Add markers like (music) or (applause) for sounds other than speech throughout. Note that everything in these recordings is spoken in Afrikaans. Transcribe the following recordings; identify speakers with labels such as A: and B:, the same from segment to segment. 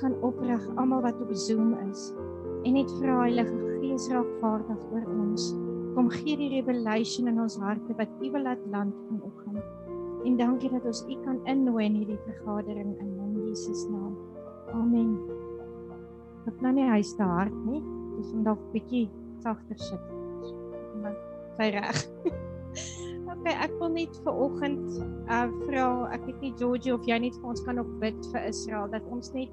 A: kan oprig, almal wat op Zoom is. En net vra Heilige Gees raak vaardig oor ons. Kom gee die revelation in ons harte wat U wil laat land vanoggend. En dankie dat ons U kan innooi in hierdie vergadering in Jesus naam. Amen. Ek plan nie hy is te hard nie. Dis om dalk bietjie sagter sit. Maar sy reg. (laughs) okay, ek wil net vir oggend uh vra, ek weet nie Georgie of jy net vir ons kan op bid vir Israel dat ons net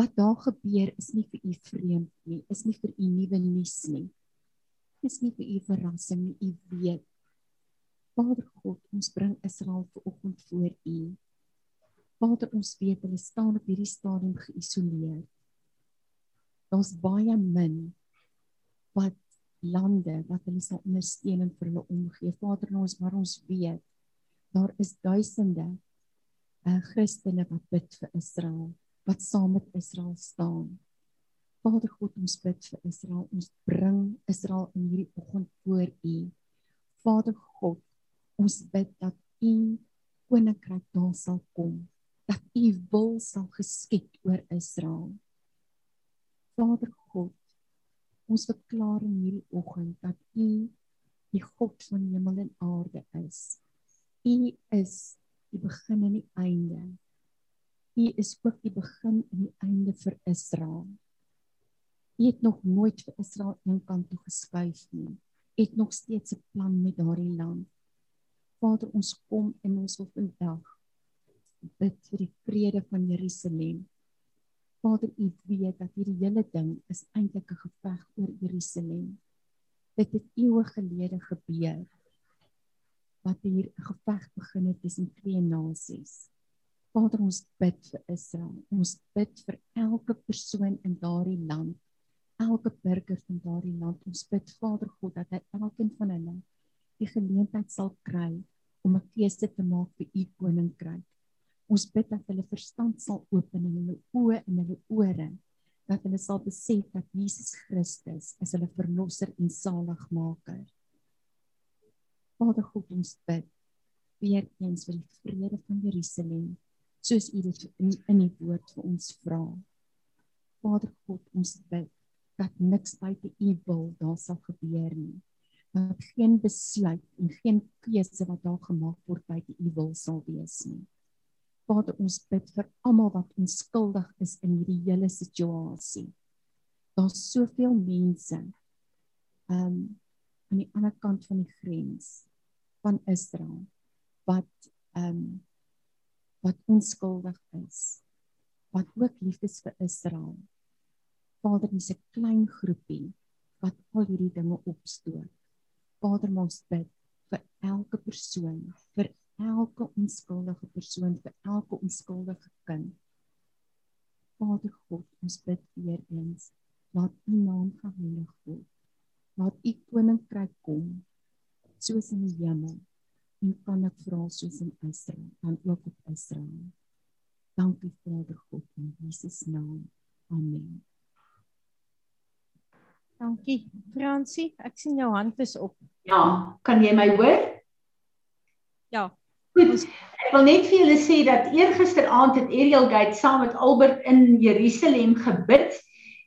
A: Wat daar gebeur
B: is nie vir U vreemd nie, is nie vir U nuwe nuus nie. Is nie vir U verrassing nie, U weet. Vader God, ons bring Israel vanoggend voor U. Vader, ons weet hulle staan op hierdie stadium geïsoleer. Daar's baie min wat lande wat hulle sal ondersteun en vir hulle omgee. Vader, ons maar ons weet daar is duisende uh Christene wat bid vir Israel, wat saam met Israel staan. Vader God, ons bid vir Israel. Ons bring Israel in hierdie oggend voor U. Vader God, ons bid dat U koninkryk daar sal kom, dat U wil sal geskied oor Israel. Vader God, Ons verklaar in hierdie oggend dat U die God van hemel en aarde is. U is die begin en die einde. U is ook die begin en die einde vir Israel. U het nog nooit vir Israel eenkant toe geskuif nie. U het nog steeds 'n plan met daardie land. Vader, ons kom in ons wil vandag bid vir die vrede van Jerusalem. Vader, U weet dat hierdie hele ding is eintlik 'n geveg oor Jerusalem. Dit het eeue gelede gebeur. Wat hier 'n geveg begin het tussen twee nasies. Vader, ons bid vir Israel. Ons bid vir elke persoon in daardie land, elke burger van daardie land. Ons bid Vader God dat hy elkeen van hulle die geleentheid sal kry om 'n keuse te maak vir U koninkryk. Ons bid dat hulle verstand sal open en hulle oë en hulle ore dat hulle sal besef dat Jesus Christus is hulle verlosser en saligmaker. Vader God, ons bid weer eens vir die vrede van Jerusalem, soos U dit in in die woord vir ons vra. Vader God, ons bid dat niks buite U wil daar sal gebeur nie. Dat geen besluit en geen keuse wat daar gemaak word buite U wil sal wees nie. Vader, ons bid vir almal wat onskuldig is in hierdie hele situasie. Daar's soveel mense um aan die ander kant van die grens van Israel wat um wat onskuldig is. Wat ook lief is vir Israel. Vader, dis 'n klein groepie wat al hierdie dinge opstoot. Vader, ons bid vir elke persoon, vir elke onskuldige persoon vir elke onskuldige kind. Vader God, ons bid weer eens, laat U naam geheilig word. Laat U koninkryk kom soos in die hemel en kan ek vra soos in Israel, dan ook op Israel. Dankie Vader God in Jesus naam. Amen.
A: Dankie. Fransie, ek sien jou hand is op.
C: Ja, kan jy my hoor?
A: Ja.
C: Goed. Ek wil net vir julle sê dat eergisteraand het Ariel Gate saam met Albert in Jerusalem gebid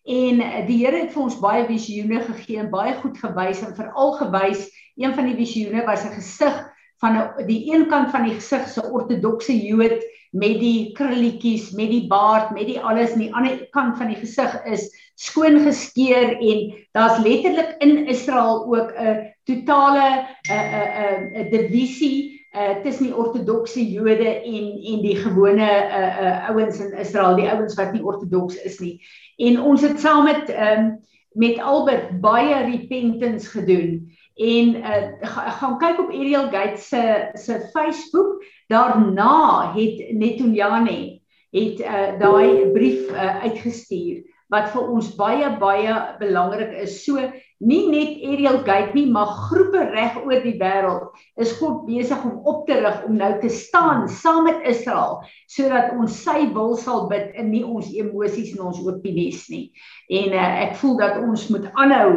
C: en die Here het vir ons baie visioene gegee en baie goed gewys en veral gewys een van die visioene was 'n gesig van 'n die een kant van die gesig se ortodokse Jood met die krulletjies, met die baard, met die alles en die ander kant van die gesig is skoon geskeer en daar's letterlik in Israel ook 'n totale 'n 'n 'n divisie uh tussen die ortodokse Jode en en die gewone uh uh ouens in Israel, die ouens wat nie ortodoks is nie. En ons het saam met ehm um, met Albert baie repentance gedoen en uh gaan kyk op Ariel Gates se se Facebook. Daarna het Netonyane het uh daai brief uh, uitgestuur wat vir ons baie baie belangrik is. So nie net Ariel Gate nie, maar groepe reg oor die wêreld is God besig om op te rig om nou te staan saam met Israel sodat ons sy wil sal bid en nie ons emosies en ons opinies nie. En uh, ek voel dat ons moet aanhou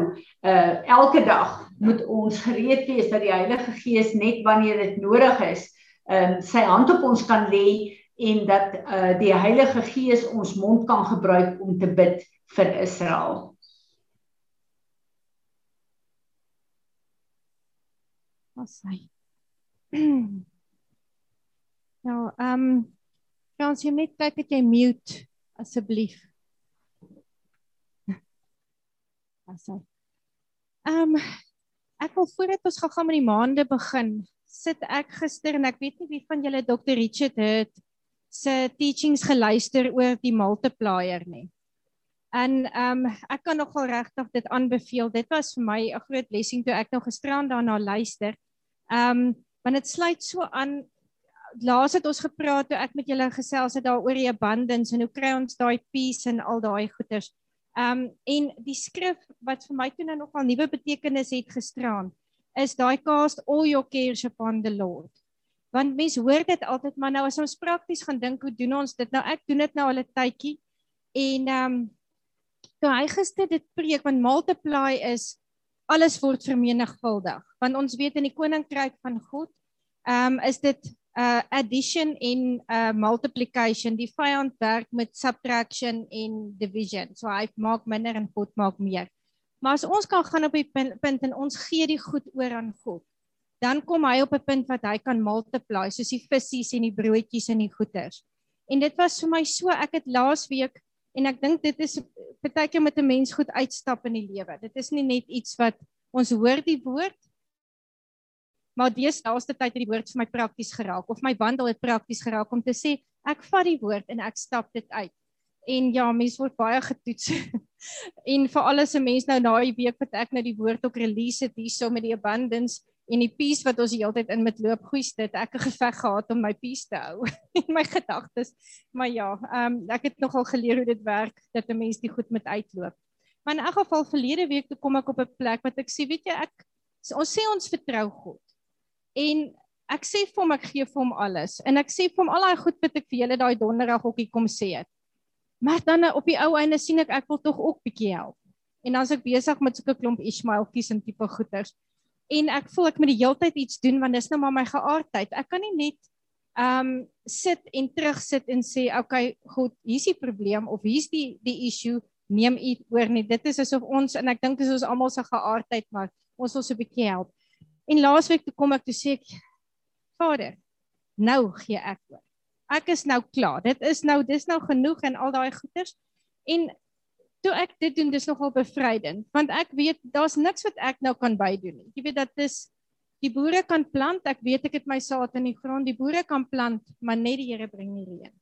C: uh elke dag moet ons gereed wees dat die Heilige Gees net wanneer dit nodig is, um sy hand op ons kan lê en dat uh die Heilige Gees ons mond kan gebruik om te bid vir Israel.
A: Ons sê. Nou, (clears throat) ehm um, Frans, jy net kyk dat jy mute asseblief. (laughs) Sê. Ehm um, ek wil voordat ons gaan met die maande begin, sit ek gister en ek weet nie wie van julle Dr. Richard het se teachings geluister oor die multiplier nie. En ehm um, ek kan nogal regtig dit aanbeveel. Dit was vir my 'n groot blessing toe ek nou gisterand daarna luister. Ehm um, want dit sluit so aan laas het ons gepraat toe ek met julle gesels het daaroor die abundance en hoe kry ons daai peace en al daai goeders. Ehm um, en die skrif wat vir my toe nou nogal nuwe betekenis het gisterand is daai cast all your cares upon the Lord. Want mense hoor dit altyd maar nou as ons prakties gaan dink hoe doen ons dit nou? Ek doen dit nou al 'n tydjie. En ehm um, toe hy gister dit preek want multiply is alles word vermenigvuldig. Want ons weet in die koninkryk van God ehm um, is dit uh, addition en uh, multiplication die vyand werk met subtraction en division so hy maak minder en God maak meer maar as ons kan gaan op die punt en ons gee die goed oor aan God dan kom hy op 'n punt wat hy kan multiply soos die visse en die broodjies en die goeders. En dit was vir my so ek het laas week en ek dink dit is partykeer met 'n mens goed uitstap in die lewe. Dit is nie net iets wat ons hoor die woord maar dese laaste tyd het die woord vir my prakties geraak of my wandel het prakties geraak om te sê ek vat die woord en ek stap dit uit. En ja, mense word baie getoets. (laughs) en vir alles 'n mens nou daai week wat ek nou die woord ook release het hierso met die abundance en die peace wat ons heeltyd in met loop goeie dit ek 'n geveg gehad om my peace te hou (laughs) in my gedagtes maar ja ehm um, ek het nogal geleer hoe dit werk dat 'n mens die goed met uitloop maar in elk geval verlede week toe kom ek op 'n plek wat ek sê weet jy ek ons sê ons vertrou God en ek sê vir hom ek gee vir hom alles en ek sê vir hom al daai goed wat ek vir julle daai donderdag ook hier kom sê het maar dan op die ou einde sien ek ek wil tog ook bietjie help en dan as ek besig met so 'n klomp Ismaeltjies en tipe goeters en ek voel ek moet die hele tyd iets doen want dis nou maar my geaardheid. Ek kan nie net um sit en terugsit en sê okay, God, hier's die probleem of hier's die die issue, neem u oor nie. Dit is asof ons en ek dink dis ons almal se geaardheid maar ons wil so 'n bietjie help. En laasweek toe kom ek toe sê ek Vader, nou gee ek oor. Ek is nou klaar. Dit is nou dis nou genoeg en al daai goeders. En toe ek dit doen dis nogal bevrydend want ek weet daar's niks wat ek nou kan bydoen nie. Jy weet dat dis die boere kan plant, ek weet ek het my saad in die grond, die boere kan plant, maar net die Here bring die reën.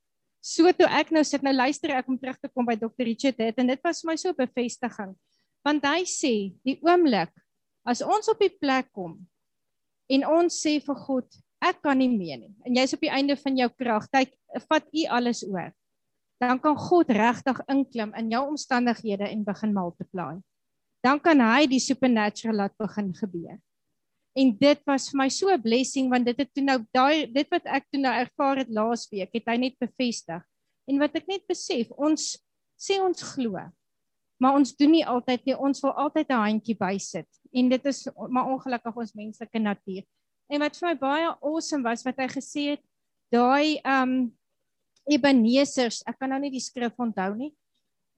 A: So toe ek nou sit nou luister ek om terug te kom by Dr. Richard het en dit was vir my so bevestiging. Want hy sê die oomblik as ons op die plek kom en ons sê vir God, ek kan nie meer nie en jy's op die einde van jou krag, kyk, vat u alles oor dan kan God regtig inklim in jou omstandighede en begin multiply. Dan kan hy die supernatural laat begin gebeur. En dit was vir my so 'n blessing want dit het toe nou daai dit wat ek toe nou ervaar het laas week, het hy net bevestig. En wat ek net besef, ons sê ons glo. Maar ons doen nie altyd nie, ons wil altyd 'n handjie bysit. En dit is maar ongelukkig ons menslike natuur. En wat vir my baie awesome was wat hy gesê het, daai um Ebenezers, ek kan nou nie die skrif onthou nie.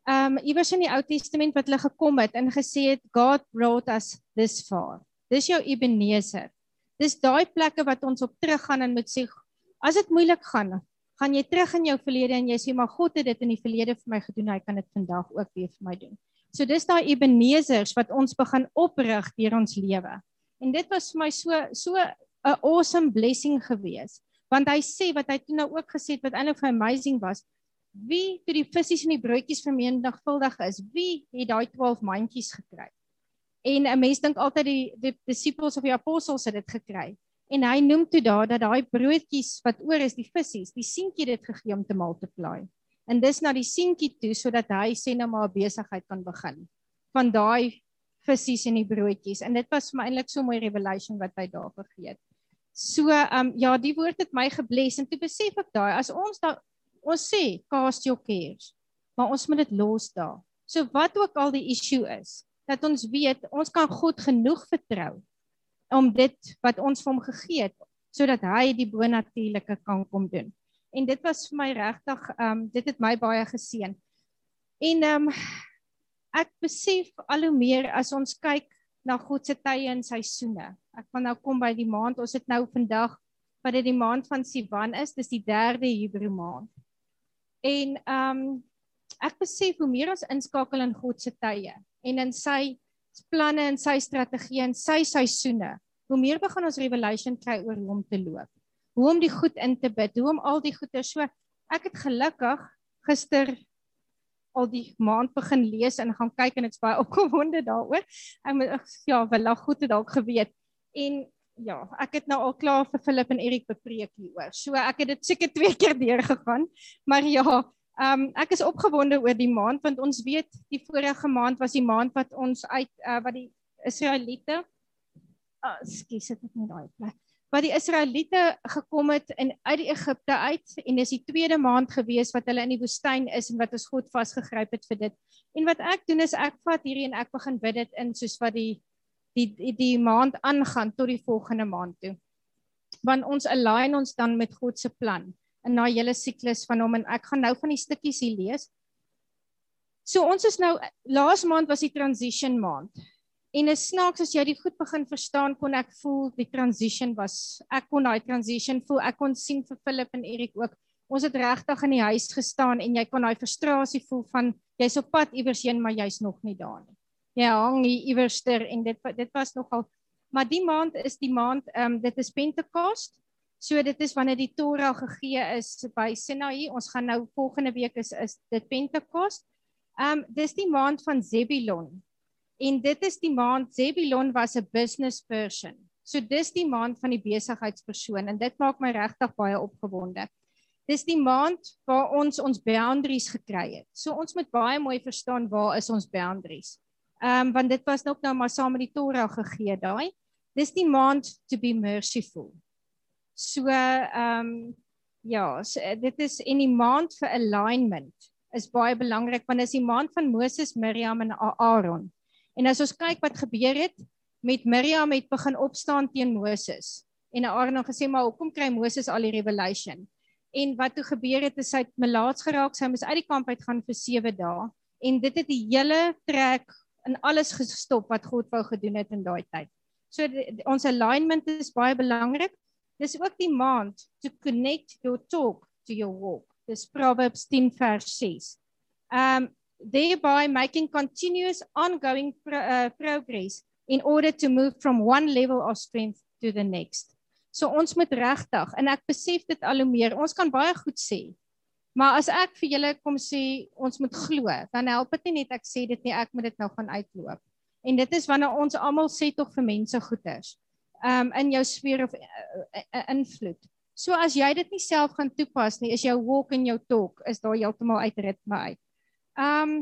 A: Um iewers in die Ou Testament wat hulle gekom het en gesê het God brought us this far. Dis jou Ebenezer. Dis daai plekke wat ons op teruggaan en moet sê as dit moeilik gaan, gaan jy terug in jou verlede en jy sê maar God het dit in die verlede vir my gedoen, hy kan dit vandag ook weer vir my doen. So dis daai Ebenezers wat ons begin oprig deur ons lewe. En dit was vir my so so 'n awesome blessing gewees. Want hy sê wat hy toe nou ook gesê het wat eintlik vir amazing was, wie toe die visse en die broodjies vermenigvuldig is, wie het daai 12 mandjies gekry? En 'n mens dink altyd die die disippels of die apostels het dit gekry. En hy noem toe daar dat daai broodjies wat oor is, die visse, die seentjie dit gegee om te multiply. En dis na die seentjie toe sodat hy sê nou maar besigheid kan begin van daai visse en die broodjies. En dit was vir my eintlik so 'n mooi revelation wat hy daar gegee het. So ehm um, ja, die woord het my gebless en toe besef ek daai as ons da ons sê cast your cares, maar ons moet dit los daar. So wat ook al die issue is, dat ons weet ons kan God genoeg vertrou om dit wat ons vir hom gegee het sodat hy die bonatuurlike kan kom doen. En dit was vir my regtig ehm um, dit het my baie geseën. En ehm um, ek besef al hoe meer as ons kyk na God se tye en seisoene. Ek gaan nou kom by die maand. Ons het nou vandag wat dit die maand van Sivan is. Dis die 3de Hebreë maand. En ehm um, ek besef hoe meer ons inskakel in God se tye en in sy planne en sy strategie en sy seisoene, hoe meer begin ons revelation kry oor hoe om te loop. Hoe om die goed in te bid, hoe om al die goeie so ek het gelukkig gister al die maand begin lees en gaan kyk en ek's baie (laughs) opgewonde daaroor. Ek moet ja, wel goed het dalk geweet. En ja, ek het nou al klaar vir Philip en Erik bepreek hieroor. So ek het dit seker twee keer (laughs) deurgegaan. Maar ja, um, ek is opgewonde oor die maand want ons weet die vorige maand was die maand wat ons uit uh, wat die Israeliete Ah, uh, skus, dit het nie daai plek wat die Israeliete gekom het in uit die Egipte uit en dis die tweede maand gewees wat hulle in die woestyn is en wat ons God vasgegryp het vir dit. En wat ek doen is ek vat hierdie en ek begin bid dit in soos wat die die die, die maand aangaan tot die volgende maand toe. Want ons align ons dan met God se plan in daai hele siklus van hom en ek gaan nou van die stukkies hier lees. So ons is nou laas maand was die transition maand. En is snaaks as jy dit goed begin verstaan kon ek voel die transition was ek kon daai transition voel ek kon sien vir Philip en Erik ook ons het regtig in die huis gestaan en jy kon daai frustrasie voel van jy's op pad iewers heen maar jy's nog nie daar nie. Jy hang hier iewerster en dit dit was nogal maar die maand is die maand ehm um, dit is Pentekost. So dit is wanneer die Torah gegee is by Sinai. Ons gaan nou volgende week is is dit Pentekost. Ehm um, dis die maand van Zebulon. En dit is die maand Zebulon was 'n business person. So dis die maand van die besigheidspersoon en dit maak my regtig baie opgewonde. Dis die maand waar ons ons boundaries gekry het. So ons moet baie mooi verstaan waar is ons boundaries. Ehm um, want dit was nog nou maar saam met die Torah gegee daai. Dis die maand to be merciful. So ehm um, ja, so, dit is in die maand vir alignment is baie belangrik want dit is die maand van Moses, Miriam en Aaron. En as ons kyk wat gebeur het met Miriam het begin opstaan teen Moses. En Aaron het gesê maar hoekom kry Moses al die revelation? En wat toe gebeur het is hy het melaats geraak, sy moes uit die kamp uit gaan vir 7 dae en dit het die hele trek en alles gestop wat God wou gedoen het in daai tyd. So die, ons alignment is baie belangrik. Dis ook die maand to connect your talk to your walk. Dis Proverbs 10 vers 6. Um thereby making continuous ongoing pro uh, progress in order to move from one level of strength to the next. So ons moet regtig en ek besef dit al hoe meer. Ons kan baie goed sê. Maar as ek vir julle kom sê ons moet glo, dan help dit nie net ek sê dit nie, ek moet dit nou gaan uitloop. En dit is wanneer ons almal sê tog vir mense goeders. Um in jou sfeer of uh, invloed. So as jy dit nie self gaan toepas nie, is jou walk en jou talk is daar heeltemal uit ritme uit. Um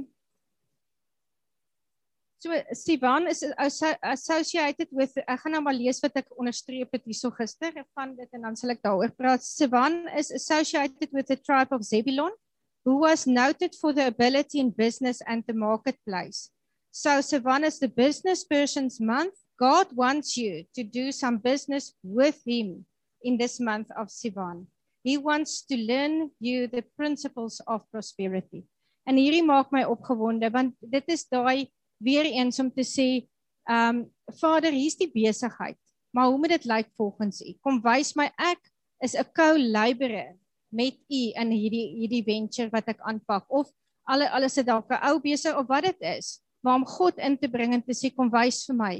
A: so Sivan is associated with ek gaan nou maar lees wat ek onderstreep het hierso gister van dit en dan sal ek daaroor praat. Sivan is associated with the tribe of Zebulon who was noted for the ability in business and the marketplace. So Sivan is the business person's month. God wants you to do some business with him in this month of Sivan. He wants to learn you the principles of prosperity. En hierdie maak my opgewonde want dit is daai weer eens om te sê, ehm um, Vader, hier's die besigheid. Maar hoe moet dit lyk volgens u? Kom wys my ek is 'n co-laborer met u in hierdie hierdie venture wat ek aanpak of alle alles is dalk 'n ou besig of wat dit is, maar om God in te bring en te sê kom wys vir my.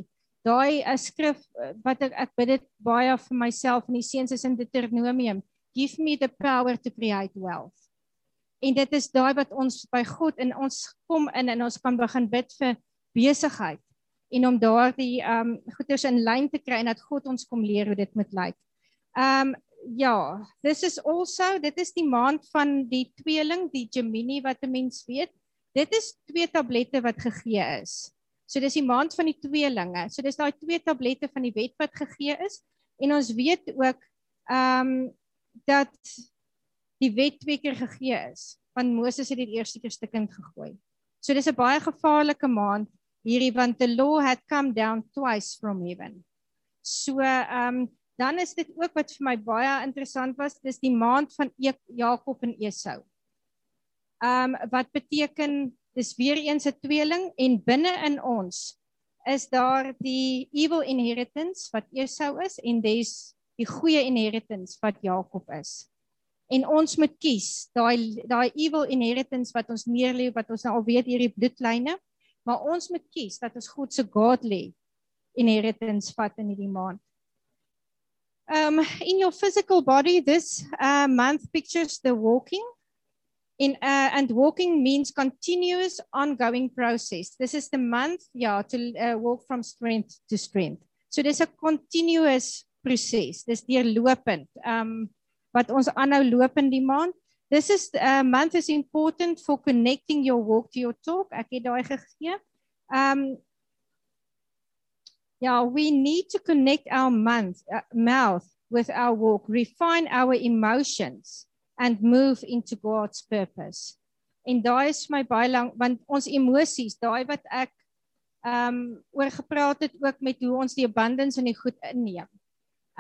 A: Daai 'n skrif eh, wat ek ek bid dit baie vir myself en die seuns is in Deuteronomium. Give me the power to create wealth. En dit is daai wat ons by God in ons kom in en ons kan begin bid vir besigheid en om daardie ehm um, goeders in lyn te kry en dat God ons kom leer hoe dit moet lyk. Ehm um, ja, this is also dit is die maand van die tweeling, die Gemini wat 'n mens weet. Dit is twee tablette wat gegee is. So dis die maand van die tweelinge. So dis daai twee tablette van die wet wat gegee is en ons weet ook ehm um, dat die wet twee keer gegee is. Want Moses het dit eerste keer stukkend gegooi. So dis 'n baie gevaarlike maand hierdie want the law had come down twice from heaven. So ehm um, dan is dit ook wat vir my baie interessant was, dis die maand van e Jakob en Esau. Ehm um, wat beteken dis weer eens 'n tweeling en binne in ons is daar die evil inheritance wat Esau is en dis die goeie inheritance wat Jakob is. En ons moet kies daai daai evil inheritance wat ons neerlê wat ons nou al weet hierdie bloedlyne maar ons moet kies dat ons God se godly inheritance vat in hierdie maand. Um in your physical body this uh, month pictures the walking in uh, and walking means continuous ongoing process. This is the month yeah to uh, walk from strength to strength. So there's a continuous proses. Dis deurlopend. Um wat ons aanhou loop in die maand. This is uh, month is important for connecting your walk to your talk. Ek het daai gegee. Um yeah, we need to connect our month, uh, mouth with our walk, refine our emotions and move into God's purpose. En daai is my baie lank want ons emosies, daai wat ek um oor gepraat het ook met hoe ons die abundance en die goed inneem.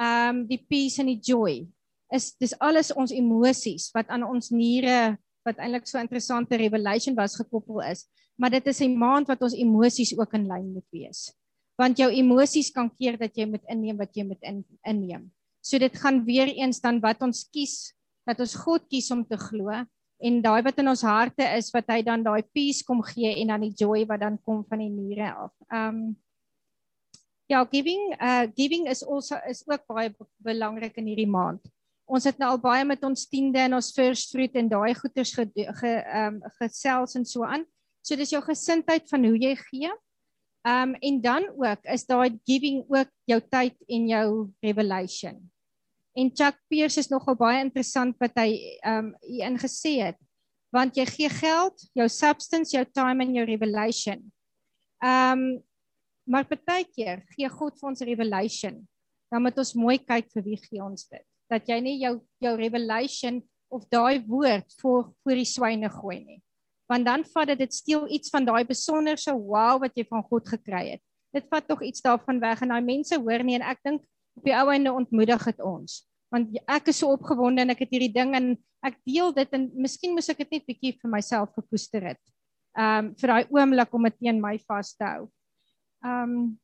A: Um die peace en die joy is dis alles ons emosies wat aan ons niere wat eintlik so interessante revelation was gekoppel is maar dit is 'n maand wat ons emosies ook in lyn moet wees want jou emosies kan keer dat jy moet inneem wat jy moet in, inneem so dit gaan weer eens dan wat ons kies dat ons God kies om te glo en daai wat in ons harte is wat hy dan daai peace kom gee en dan die joy wat dan kom van die niere af um Ja, giving uh giving is also is ook baie belangrik in hierdie maand ons het nou al baie met ons tiende en ons first fruit en daai goeders ge ge um, gesels en so aan. So dis jou gesindheid van hoe jy gee. Um, en dan ook is daai giving ook jou tyd en jou revelation. En Chuck Pierce is nogal baie interessant wat hy ehm um, hier ingesê het want jy gee geld, jou substance, jou time en jou revelation. Ehm um, maar partykeer gee God vir ons revelation. Dan moet ons mooi kyk vir wie gee ons dit dat jy nie jou jou revelation of daai woord voor voor die swyne gooi nie. Want dan vat dit dit steel iets van daai besonderse wow wat jy van God gekry het. Dit vat tog iets daarvan weg en daai mense hoor nie en ek dink op die ou einde ontmoedig dit ons. Want ek is so opgewonde en ek het hierdie ding en ek deel dit en miskien moet ek dit net bietjie vir myself gekoester het. Um vir daai oomblik om dit teen my vas te hou. Um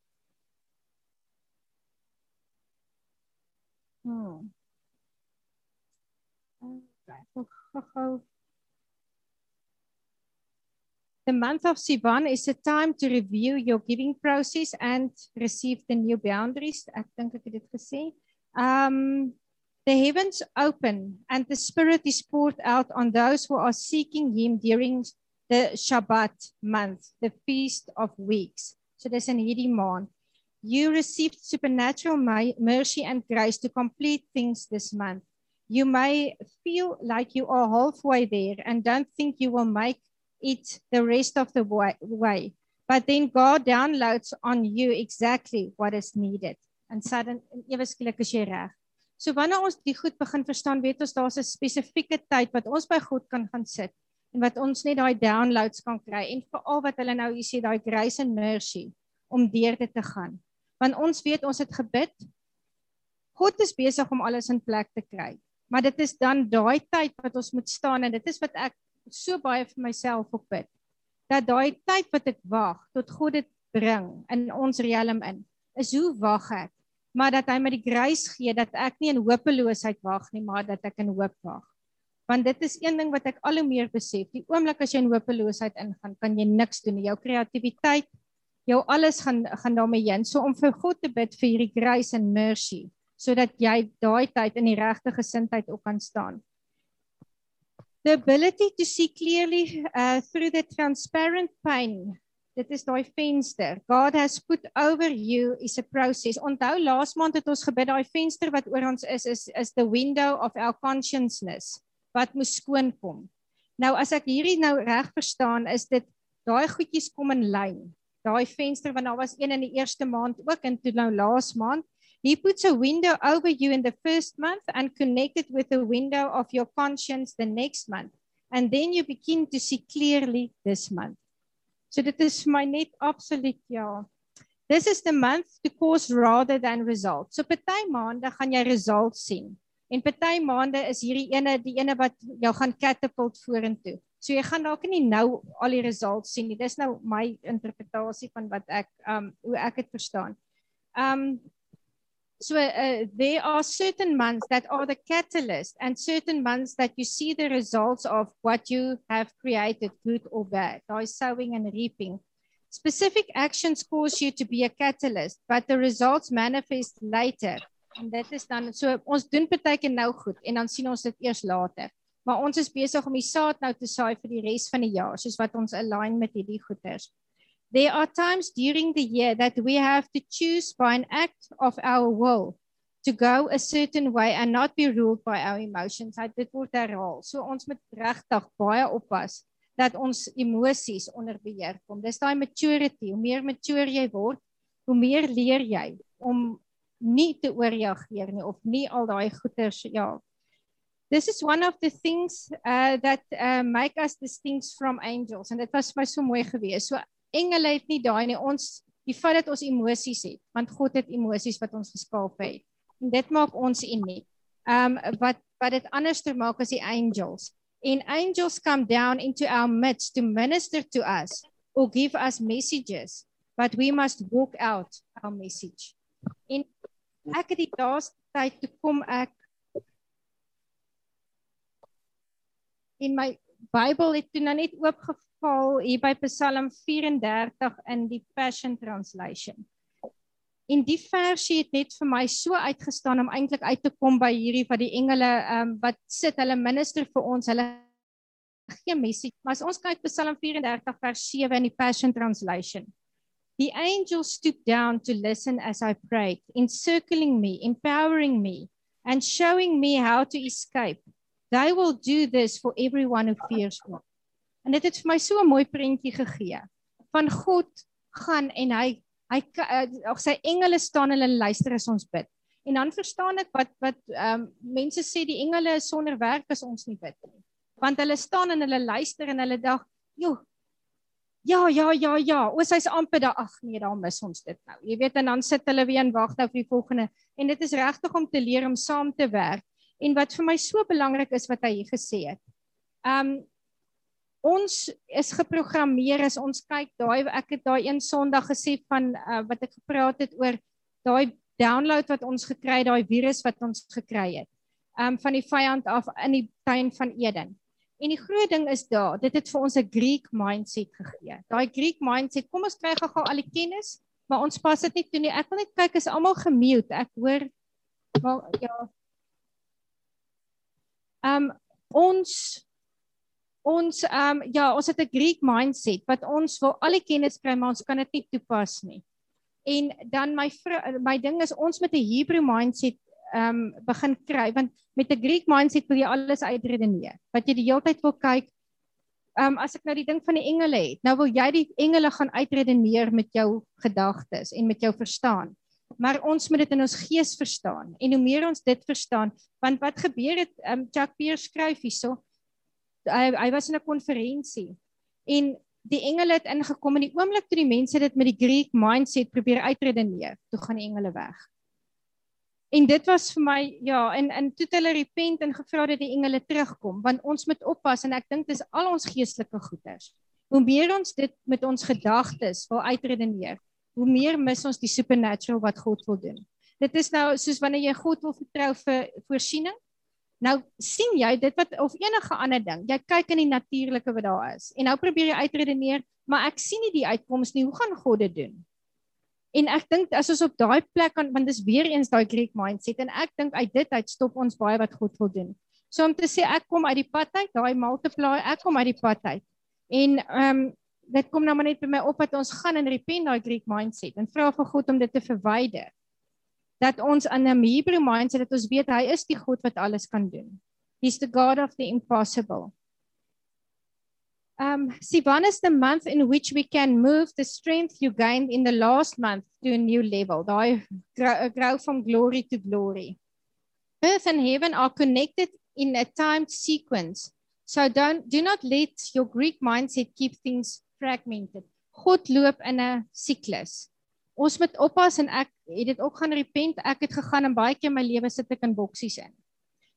A: Hmm. The month of Sivan is a time to review your giving process and receive the new boundaries. Ek dink ek het dit gesê. Um the heavens open and the spirit is poured out on those who are seeking him during the Shabbat month, the feast of weeks. So dis in hierdie maand. You received supernatural mercy and grace to complete things this month. You may feel like you are halfway there and don't think you will make it the rest of the way. But then God downloads on you exactly what is needed. And sudden ewe skielik is jy reg. So wanneer ons die goed begin verstaan, weet ons daar's 'n spesifieke tyd wat ons by God kan gaan sit en wat ons net daai downloads kan kry en veral wat hulle nou hier sê daai grace and mercy om deur dit te gaan. Want ons weet ons het gebid. God is besig om alles in plek te kry maar dit is dan daai tyd wat ons moet staan en dit is wat ek so baie vir myself op bid dat daai tyd wat ek wag tot God dit bring in ons riem in is hoe wag ek maar dat hy my die grace gee dat ek nie in hopeloosheid wag nie, maar dat ek in hoop wag. Want dit is een ding wat ek al hoe meer besef. Die oomblik as jy in hopeloosheid ingaan, kan jy niks doen nie. Jou kreatiwiteit, jou alles gaan gaan daarmee heen. So om vir God te bid vir hierdie grace and mercy sodat jy daai tyd in die regte gesindheid op kan staan. The ability to see clearly uh, through the transparent pane Dit is daai venster. God has put over you is a process. Onthou laas maand het ons gebid daai venster wat oor ons is is is the window of our consciousness wat moet skoon kom. Nou as ek hierdie nou reg verstaan is dit daai goedjies kom in lyn. Daai venster want daar was een in die eerste maand ook en toe nou laas maand. He puts a window over you in the first month and connected with the window of your conscience the next month. And then you begin to see clearly this month. So dit is my net absoluut ja. This is the month to cause rather than results. So party maande gaan jy results sien. En party maande is hierdie ene die ene wat jou gaan catapult vorentoe. So jy gaan dalk nie nou al die results sien nie. Dis nou my interpretasie van wat ek um hoe ek dit verstaan. Um So uh, there are certain months that are the catalyst and certain months that you see the results of what you have created, good or bad, by sowing and reaping. Specific actions cause you to be a catalyst, but the results manifest later. En dit is dan so ons doen baie keer nou goed en dan sien ons dit eers later. Maar ons is besig om die saad nou te saai vir die res van die jaar, soos wat ons align met hierdie goeders. There are times during the year that we have to choose by an act of our will to go a certain way and not be ruled by our emotions. Hy dit word herhaal. So ons moet regtig baie oppas dat ons emosies onder beheer kom. Dis daai maturity. Hoe meer mature jy word, hoe meer leer jy om nie te oorreageer nie of nie al daai goeters ja. This is one of the things uh that uh make us distinct from angels and dit was vir my so mooi gewees. So engele het nie daai nie. Ons die feit dat ons emosies het, want God het emosies wat ons geskaap het. En dit maak ons uniek. Um wat wat dit anders te maak as die angels. And angels come down into our midst to minister to us or give us messages, but we must walk out our message. En ek het die laaste tyd toe kom ek in my Bybel het toe nou net oopgeval val hier by Psalm 34 in die Passion Translation. En die versie het net vir my so uitgestaan om eintlik uit te kom by hierdie wat die engele ehm um, wat sit hulle minister vir ons, hulle gee message. Maar as ons kyk Psalm 34 vers 7 in die Passion Translation. The angels stooped down to listen as I prayed, encircling me, empowering me, and showing me how to escape. They will do this for everyone who fears God. En dit het vir my so 'n mooi prentjie gegee van God gaan en hy hy ag sy engele staan hulle luister as ons bid. En dan verstaan ek wat wat ehm um, mense sê die engele is sonder werk as ons nie bid nie. Want hulle staan en hulle luister en hulle dag, "Jo. Ja, ja, ja, ja. Oos hy's amper daar. Ag nee, daar mis ons dit nou." Jy weet en dan sit hulle weer en wag nou vir die volgende. En dit is regtig om te leer om saam te werk. En wat vir my so belangrik is wat hy gesê het. Ehm um, ons is geprogrammeer as ons kyk daai ek het daai een Sondag gesê van uh, wat ek gepraat het oor daai download wat ons gekry het daai virus wat ons gekry het um van die vyand af in die tuin van Eden. En die groot ding is daar, dit het vir ons 'n Greek mindset gegee. Daai Greek mindset, kom ons kry gou-gou al die kennis, maar ons pas dit nie toe nie. Ek wil net kyk is almal gemute. Ek hoor wel ja. Um ons ons ehm um, ja, ons het 'n Greek mindset wat ons wil al die kennis kry, maar ons kan dit nie toepas nie. En dan my my ding is ons met 'n Hebrew mindset ehm um, begin kry want met 'n Greek mindset wil jy alles uitredeneer. Wat jy die hele tyd wil kyk ehm um, as ek nou die ding van die engele het, nou wil jy die engele gaan uitredeneer met jou gedagtes en met jou verstaan. Maar ons moet dit in ons gees verstaan. En hoe meer ons dit verstaan, want wat gebeur het ehm um, Chuck Pierce skryf hierso hy hy was in 'n konferensie en die engele het ingekom en die oomblik toe die mense dit met die Greek mindset probeer uitredeneer, toe gaan die engele weg. En dit was vir my ja, en en toe hulle repent en gevra dat die engele terugkom, want ons moet oppas en ek dink dis al ons geestelike goeders. Hoe meer ons dit met ons gedagtes wil uitredeneer, hoe meer mis ons die supernatural wat God wil doen. dit is nou soos wanneer jy God wil vertrou vir voorsiening. Nou sien jy dit wat of enige ander ding. Jy kyk in die natuurlike wat daar is en nou probeer jy uitredeneer, maar ek sien nie die uitkoms nie. Hoe gaan God dit doen? En ek dink as ons op daai plek kan want dis weer eens daai Greek mindset en ek dink uit dit uit stop ons baie wat God wil doen. So om te sê ek kom uit die pad uit, daai multiply, ek kom uit die pad uit. En ehm um, dit kom nou maar net by my op dat ons gaan in repent daai Greek mindset en vra vir God om dit te verwyder dat ons aan 'n Hebrew mindset dat ons weet hy is die God wat alles kan doen. He's the God of the impossible. Um Sivan is the month in which we can move the strength you gained in the last month to a new level. Daai grow from glory to glory. Earth and heaven are connected in a timed sequence. So don't do not let your Greek mindset keep things fragmented. God loop in 'n siklus ons moet oppas en ek het dit ook gaan repent. Ek het gegaan en baie keer my lewe sit ek in boksies in.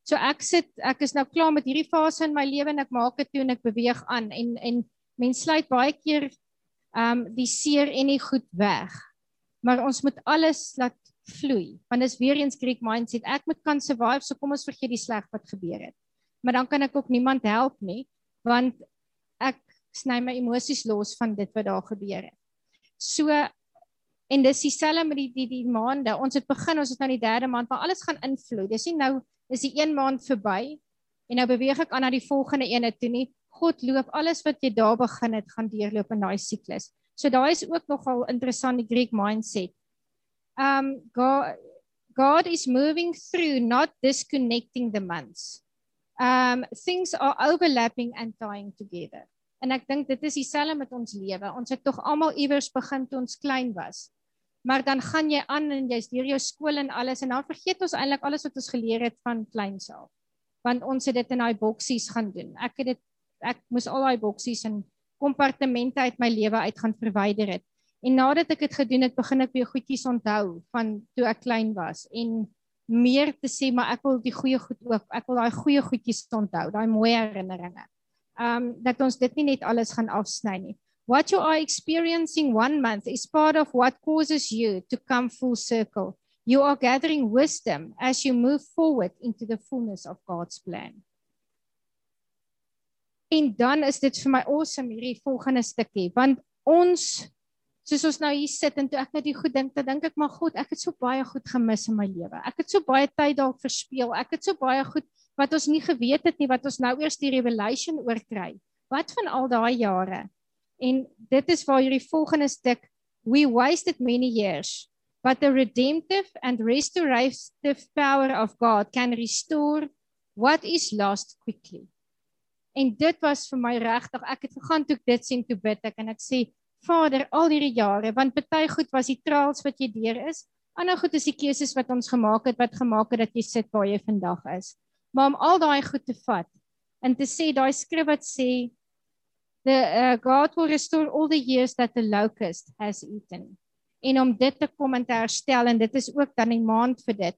A: So ek sit ek is nou klaar met hierdie fase in my lewe en ek maak dit toe en ek beweeg aan en en mens sluit baie keer um die seer en die goed weg. Maar ons moet alles laat vloei. Want dis weer eens Greek mindset. Ek moet kan survive, so kom ons vergeet die sleg wat gebeur het. Maar dan kan ek ook niemand help nie want ek sny my emosies los van dit wat daar gebeur het. So En dis dieselfde met die die die maande. Ons het begin, ons is nou in die derde maand, maar alles gaan invloed. Dis nie nou is die een maand verby en nou beweeg ek aan na die volgende ene toe nie. God loop alles wat jy daar begin het, gaan deurloop in daai siklus. So daai is ook nogal interessant die Greek mindset. Um God God is moving through not disconnecting the months. Um things are overlapping and tying together. En ek dink dit is dieselfde met ons lewe. Ons het tog almal iewers begin toe ons klein was maar dan gaan jy aan en jy's deur jou skool en alles en dan vergeet ons eintlik alles wat ons geleer het van kleins af. Want ons het dit in daai boksies gaan doen. Ek het dit ek moes al daai boksies en kompartemente uit my lewe uit gaan verwyder het. En nadat ek dit gedoen het, begin ek weer goedjies onthou van toe ek klein was en meer te sê maar ek wil die goeie goed ook. Ek wil daai goeie goedjies onthou, daai mooi herinneringe. Um dat ons dit nie net alles gaan afsny nie. What you are experiencing one month is part of what causes you to come full circle. You are gathering wisdom as you move forward into the fullness of God's plan. En dan is dit vir my awesome hierdie volgende stukkie want ons soos ons nou hier sit en toe ek net die goed dink, dan dink ek maar God, ek het so baie goed gemis in my lewe. Ek het so baie tyd dalk verspeel. Ek het so baie goed wat ons nie geweet het nie wat ons nou eers die revelation oor kry. Wat van al daai jare? En dit is waar hierdie volgende stuk we wasted many years but the redemptive and restorative power of God can restore what is lost quickly. En dit was vir my regtig ek het gegaan toe ek dit sien toe bid ek en ek sê Vader al hierdie jare want baie goed was die trials wat jy deur is ander goed is die keuses wat ons gemaak het wat gemaak het dat jy sit waar jy vandag is. Maar om al daai goed te vat en te sê daai skrif wat sê the uh, God will restore all the years that the locust has eaten. En om dit te kom en te herstel en dit is ook dan 'n maand vir dit.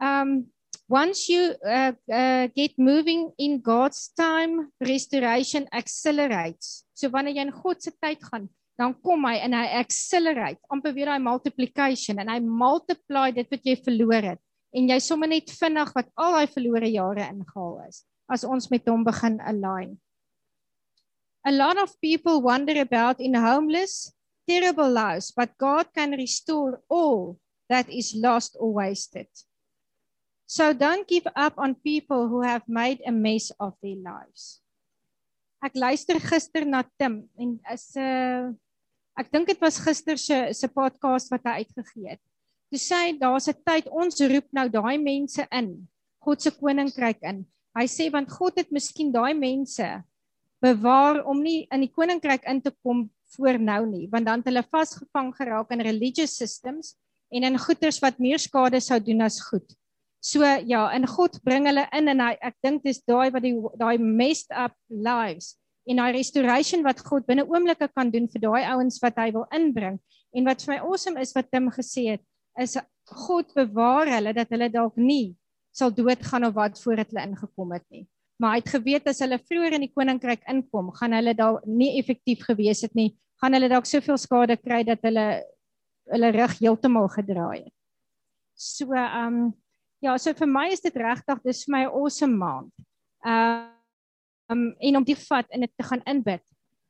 A: Um once you uh, uh, get moving in God's time, restoration accelerates. So wanneer jy in God se tyd gaan, dan kom hy en hy accelerate, amper weer daai multiplication en hy multiply dit wat jy verloor het en jy sommer net vinnig wat al daai verlore jare ingehaal is as ons met hom begin align. A lot of people wander about in homeless, terrible lives, but God can restore all that is lost or wasted. So don't give up on people who have made a mess of their lives. Ek luister gister na Tim en is 'n uh, ek dink dit was gister se se podcast wat hy uitgegee het. Toe sê hy daar's 'n tyd ons roep nou daai mense in God se koninkryk in. Hy sê want God het miskien daai mense bewaar om nie in die koninkryk in te kom voor nou nie, want dan het hulle vasgevang geraak in religious systems en in goeders wat meer skade sou doen as goed. So ja, in God bring hulle in en hy, ek dink dis daai wat die daai messed up lives en daai restoration wat God binne oomblikke kan doen vir daai ouens wat hy wil inbring. En wat vir my awesome is wat Tim gesê het, is God bewaar hulle dat hulle dalk nie sal doodgaan of wat voordat hulle ingekom het nie maar hy het geweet as hulle vroeër in die koninkryk inkom, gaan hulle dalk nie effektief gewees het nie, gaan hulle dalk soveel skade kry dat hulle hulle rug heeltemal gedraai het. So ehm um, ja, so vir my is dit regtig dis vir my 'n awesome maand. Ehm um, en om die vat en dit te gaan inbid.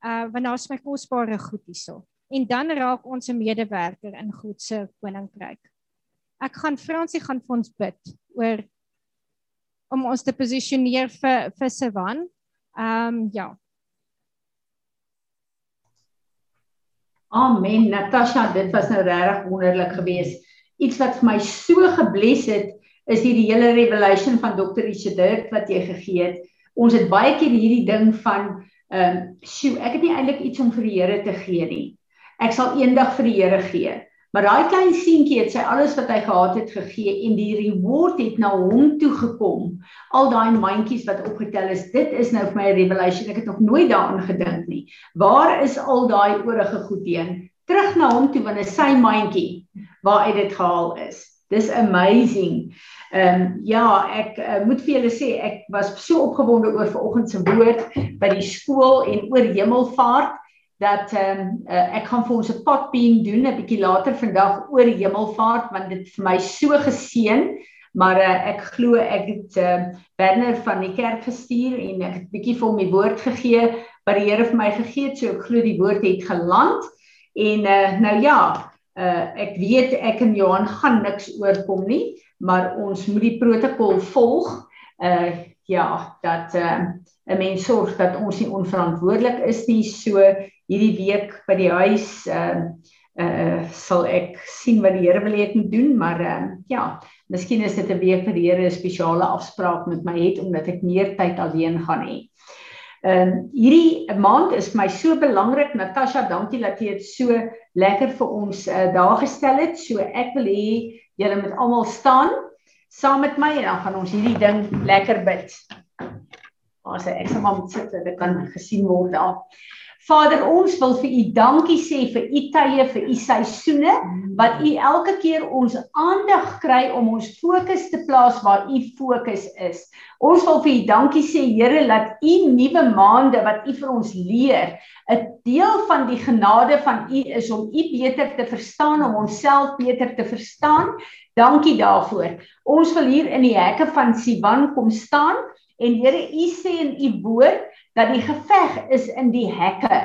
A: Uh want daar's my kosbare goed hierso. En dan raak ons 'n medewerker in God se koninkryk. Ek gaan Fransie gaan vir ons bid oor om ons te posisioneer vir vir Sewan. Ehm um, ja.
C: Amen. Natasha, dit was nou regtig wonderlik geweest. Iets wat vir my so gebless het is hierdie hele revelation van Dr. Richard wat jy gegee het. Ons het baie keer hierdie ding van ehm um, sjoe, ek het nie eintlik iets om vir die Here te gee nie. Ek sal eendag vir die Here gee. Maar daai klein seentjie het sy alles wat hy gehad het gegee en die reward het na hom toe gekom. Al daai mandjies wat opgetel is, dit is nou vir my 'n revelation. Ek het nog nooit daaraan gedink nie. Waar is al daai oorige goedheen? Terug na hom toe wanneer sy mandjie waar uit dit gehaal is. Dis amazing. Ehm um, ja, ek uh, moet vir julle sê ek was so opgewonde oor vanoggend se woord by die skool en oor hemelvaart dat ehm um, uh, ek gaan vir ons 'n potbeam doen 'n bietjie later vandag oor hemelvaart want dit vir my so geseën. Maar uh, ek glo ek het uh, Werner van die kerk gestuur en ek het bietjie vir hom die woord gegee wat die Here vir my gegee het. So ek glo die woord het geland. En uh, nou ja uh, ek weet ek en Johan gaan niks oorkom nie maar ons moet die protokol volg. Uh ja dat 'n uh, mens sorg dat ons nie onverantwoordelik is nie. So hierdie week by die huis ehm uh, uh sal ek sien wat die Here wil hê ek moet doen maar ehm uh, ja miskien is dit 'n week vir die Here 'n spesiale afspraak met my het omdat ek meer tyd alleen gaan hê. Ehm um, hierdie maand is my so belangrik Natasha dankie dat jy dit so lekker vir ons uh, daar gestel het. So ek wil hê julle moet almal staan saam met my en dan gaan ons hierdie ding lekker bid. Ons ek sal maar moet sit en dit kan gesien word daar. Vader, ons wil vir U dankie sê vir U tye, vir U seisoene wat U elke keer ons aandag kry om ons fokus te plaas waar U fokus is. Ons wil vir U dankie sê Here dat U nuwe maande wat U vir ons leer, 'n deel van die genade van U is om U beter te verstaan, om onsself beter te verstaan. Dankie daarvoor. Ons wil hier in die hekke van Siwan kom staan en Here, U sê in U woord dat die geveg is in die hekke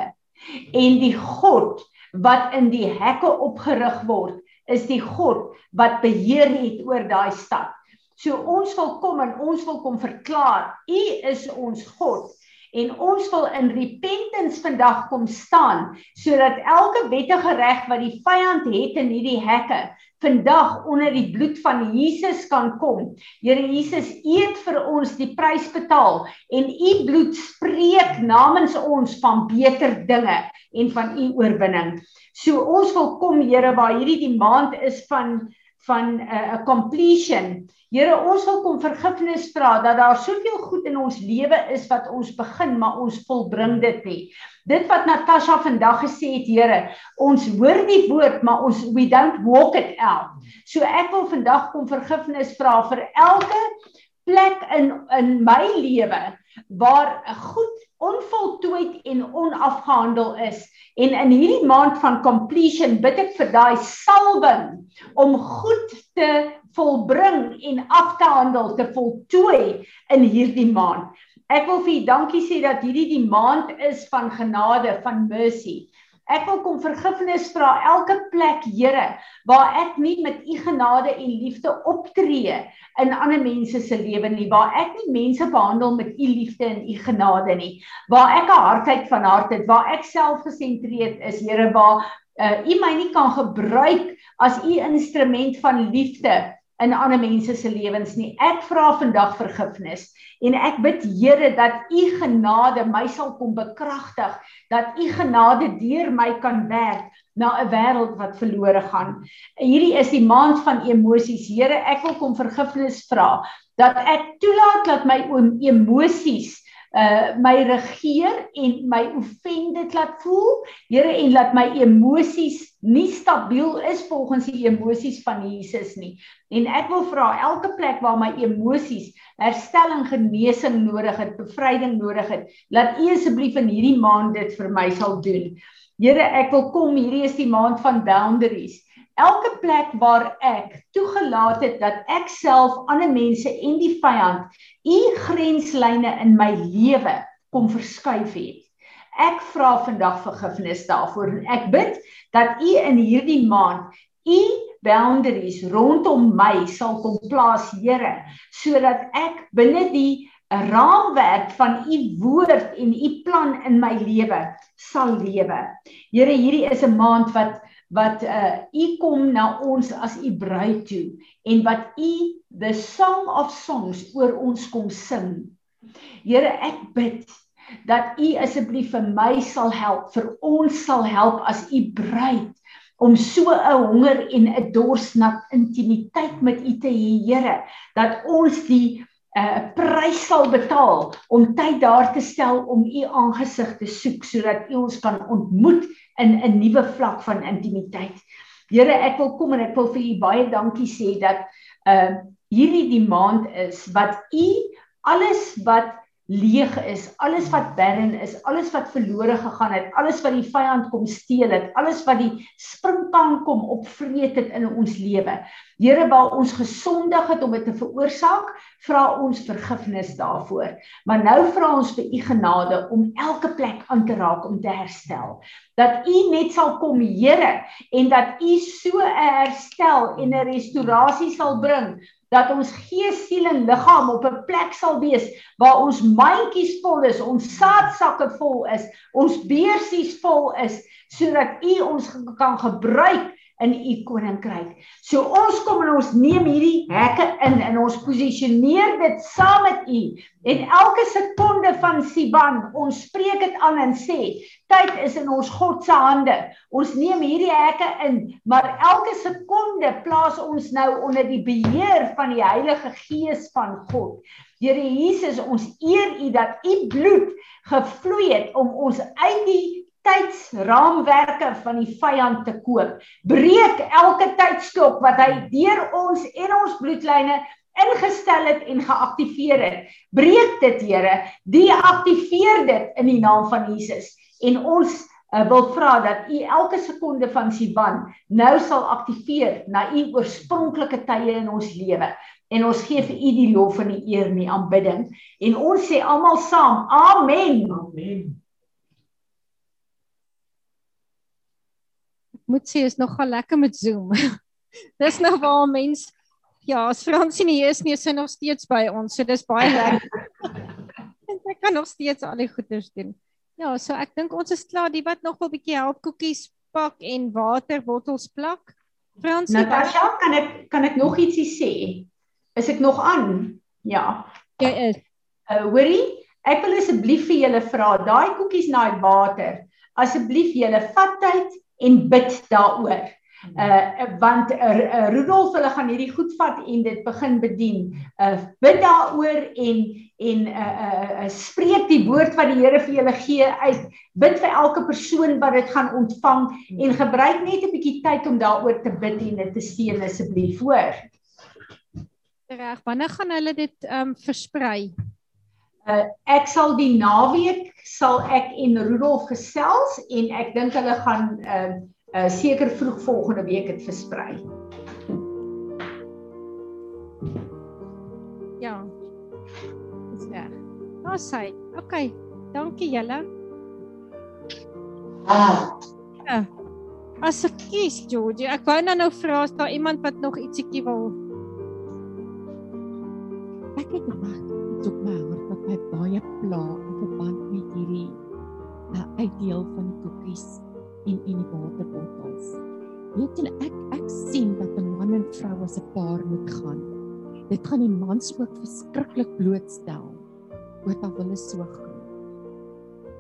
C: en die God wat in die hekke opgerig word is die God wat beheer het oor daai stad. So ons wil kom en ons wil kom verklaar, U is ons God en ons wil in repentance vandag kom staan sodat elke wettige reg wat die vyand het in hierdie hekke vandag onder die bloed van Jesus kan kom. Here Jesus, U het vir ons die prys betaal en U bloed spreek namens ons van beter dinge en van U oorwinning. So ons wil kom Here waar hierdie die maand is van van 'n uh, completion. Here, ons wil kom vergifnis vra dat daar soveel goed in ons lewe is wat ons begin, maar ons volbring dit nie. Dit wat Natasha vandag gesê het, Here, ons hoor die woord, maar ons we don't walk it out. So ek wil vandag kom vergifnis vra vir elke plek in in my lewe waar goed onvoltooid en onafgehandel is en in hierdie maand van completion bid ek vir daai salwing om goed te volbring en af te handel te voltooi in hierdie maand. Ek wil vir u dankie sê dat hierdie die maand is van genade, van mercy. Ek wil kom vergifnis vra elke plek, Here, waar ek nie met u genade en liefde optree in ander mense se lewe nie, waar ek nie mense behandel met u liefde en u genade nie, waar ek 'n hartheid van hart het, waar ek selfgesentreerd is, Here, waar uh, u my nie kan gebruik as u instrument van liefde in ander mense se lewens nie. Ek vra vandag vergifnis en ek bid Here dat u genade my sal kom bekragtig, dat u genade deur my kan werk na 'n wêreld wat verlore gaan. Hierdie is die maand van emosies. Here, ek wil kom vergifnis vra dat ek toelaat dat my emosies uh my regeer en my offended laat voel. Here en laat my emosies nie stabiel is volgens die emosies van Jesus nie. En ek wil vra elke plek waar my emosies herstelling, genesing nodig het, bevryding nodig het, laat U asseblief in hierdie maand dit vir my sal doen. Here, ek wil kom, hierdie is die maand van boundaries. Elke plek waar ek toegelaat het dat ek self ander mense en die vyand u grenslyne in my lewe kom verskuif het. Ek vra vandag vergifnis daarvoor en ek bid dat u in hierdie maand u boundaries rondom my sal kom plaas, Here, sodat ek binne die raamwerk van u woord en u plan in my lewe sal lewe. Here, hierdie is 'n maand wat wat uh u kom na ons as u bruid toe en wat u the song of songs oor ons kom sing. Here, ek bid dat u asseblief vir my sal help, vir ons sal help as u bruid om so 'n honger en 'n dors na intimiteit met u te hê, Here, dat ons die 'n uh, prys sal betaal om tyd daar te stel om u aangesig te soek sodat u ons kan ontmoet in 'n nuwe vlak van intimiteit. Here, ek wil kom en ek wil vir u baie dankie sê dat uh hierdie die maand is wat u alles wat leeg is, alles wat barren is, alles wat verlore gegaan het, alles wat die vyand kom steel het, alles wat die springkaan kom opvreet het in ons lewe. Here, waar ons gesondig het om dit te veroorsaak, vra ons vergifnis daarvoor. Maar nou vra ons vir u genade om elke plek aan te raak om te herstel. Dat u net sal kom, Here, en dat u so 'n herstel en 'n restaurasie sal bring dat ons gees, siel en liggaam op 'n plek sal wees waar ons mandjies vol is, ons saadsakke vol is, ons beursies vol is sodat U ons kan gebruik in u koninkryk. So ons kom en ons neem hierdie hekke in en ons posisioneer dit saam met u. En elke sekonde van Siban, ons spreek dit aan en sê, tyd is in ons God se hande. Ons neem hierdie hekke in, maar elke sekonde plaas ons nou onder die beheer van die Heilige Gees van God. Here Jesus, ons eer U dat U bloed gevloei het om ons uit die tydsraamwerke van die vyand te koop. Breek elke tydstop wat hy deur ons en ons bloedlyne ingestel het en geaktiveer het. Breek dit, Here. Deaktiveer dit in die naam van Jesus. En ons uh, wil vra dat U elke sekonde van Siban nou sal aktiveer na U oorspronklike tye in ons lewe. En ons gee vir U die lof en die eer en die aanbidding. En ons sê almal saam: Amen. Amen.
A: Moet sê is nogal lekker met Zoom. (laughs) dis nou waar mens ja, as Fransie nie is nie, sy nog steeds by ons. So dis baie lekker. (laughs) en sy kan nog steeds al die goeders doen. Ja, so ek dink ons is klaar. Die wat nog 'n bietjie help koekies pak en waterbottels plak.
C: Fransie, Natasha, kan ek kan ek nog ietsie sê? Is ek nog aan? Ja.
A: Jy is.
C: Uh hoorie, ek wil asseblief vir julle vra, daai koekies na die water. Asseblief julle vat tyd en bid daaroor. Uh want uh, Rudolf hulle gaan hierdie goed vat en dit begin bedien. Uh bid daaroor en en uh, uh uh spreek die woord wat die Here vir julle gee uit. Bid vir elke persoon wat dit gaan ontvang en gebruik net 'n bietjie tyd om daaroor te bid en dit te seën asseblief, hoor.
A: Reg, wanneer gaan hulle dit um versprei?
C: Uh ek sal die naweek sal ek en Rudolf gesels en ek dink hulle gaan uh uh seker vroeg volgende week dit versprei.
A: Ja. Dis reg. Nou sê, okay. Dankie julle. Ah. Ja. As ek kies Georgie, ek wou nou nou vra as daar iemand wat nog ietsiekie wil.
B: Ek het gewag tot my hart wat my baie pla in verband met hierdie uh, uitdeel van die koekies en en die waterbottels. Weet jy ek ek sien dat 'n man en vrou as 'n paar moet gaan. Dit gaan die mans ook verskriklik blootstel oor dat hulle so gaan.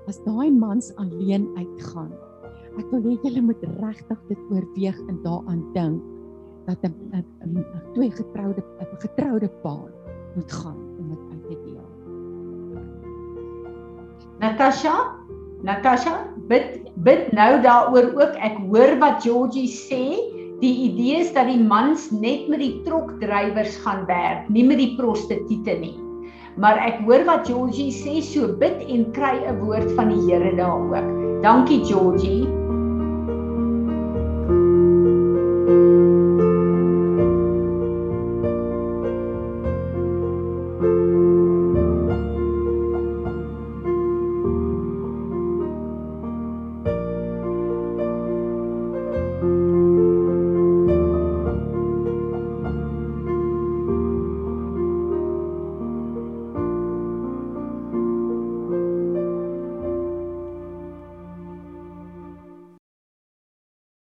B: As daai mans alleen uitgaan, ek wil hê julle moet regtig dit oorweeg en daaraan dink dat 'n twee getroude 'n getroude paar moet gaan
C: Natasha, Natasha, bid bid nou daaroor ook. Ek hoor wat Georgie sê. Die idee is dat die mans net met die trokdrywers gaan werk, nie met die prostituie nie. Maar ek hoor wat Georgie sê, so bid en kry 'n woord van die Here daar ook. Dankie Georgie.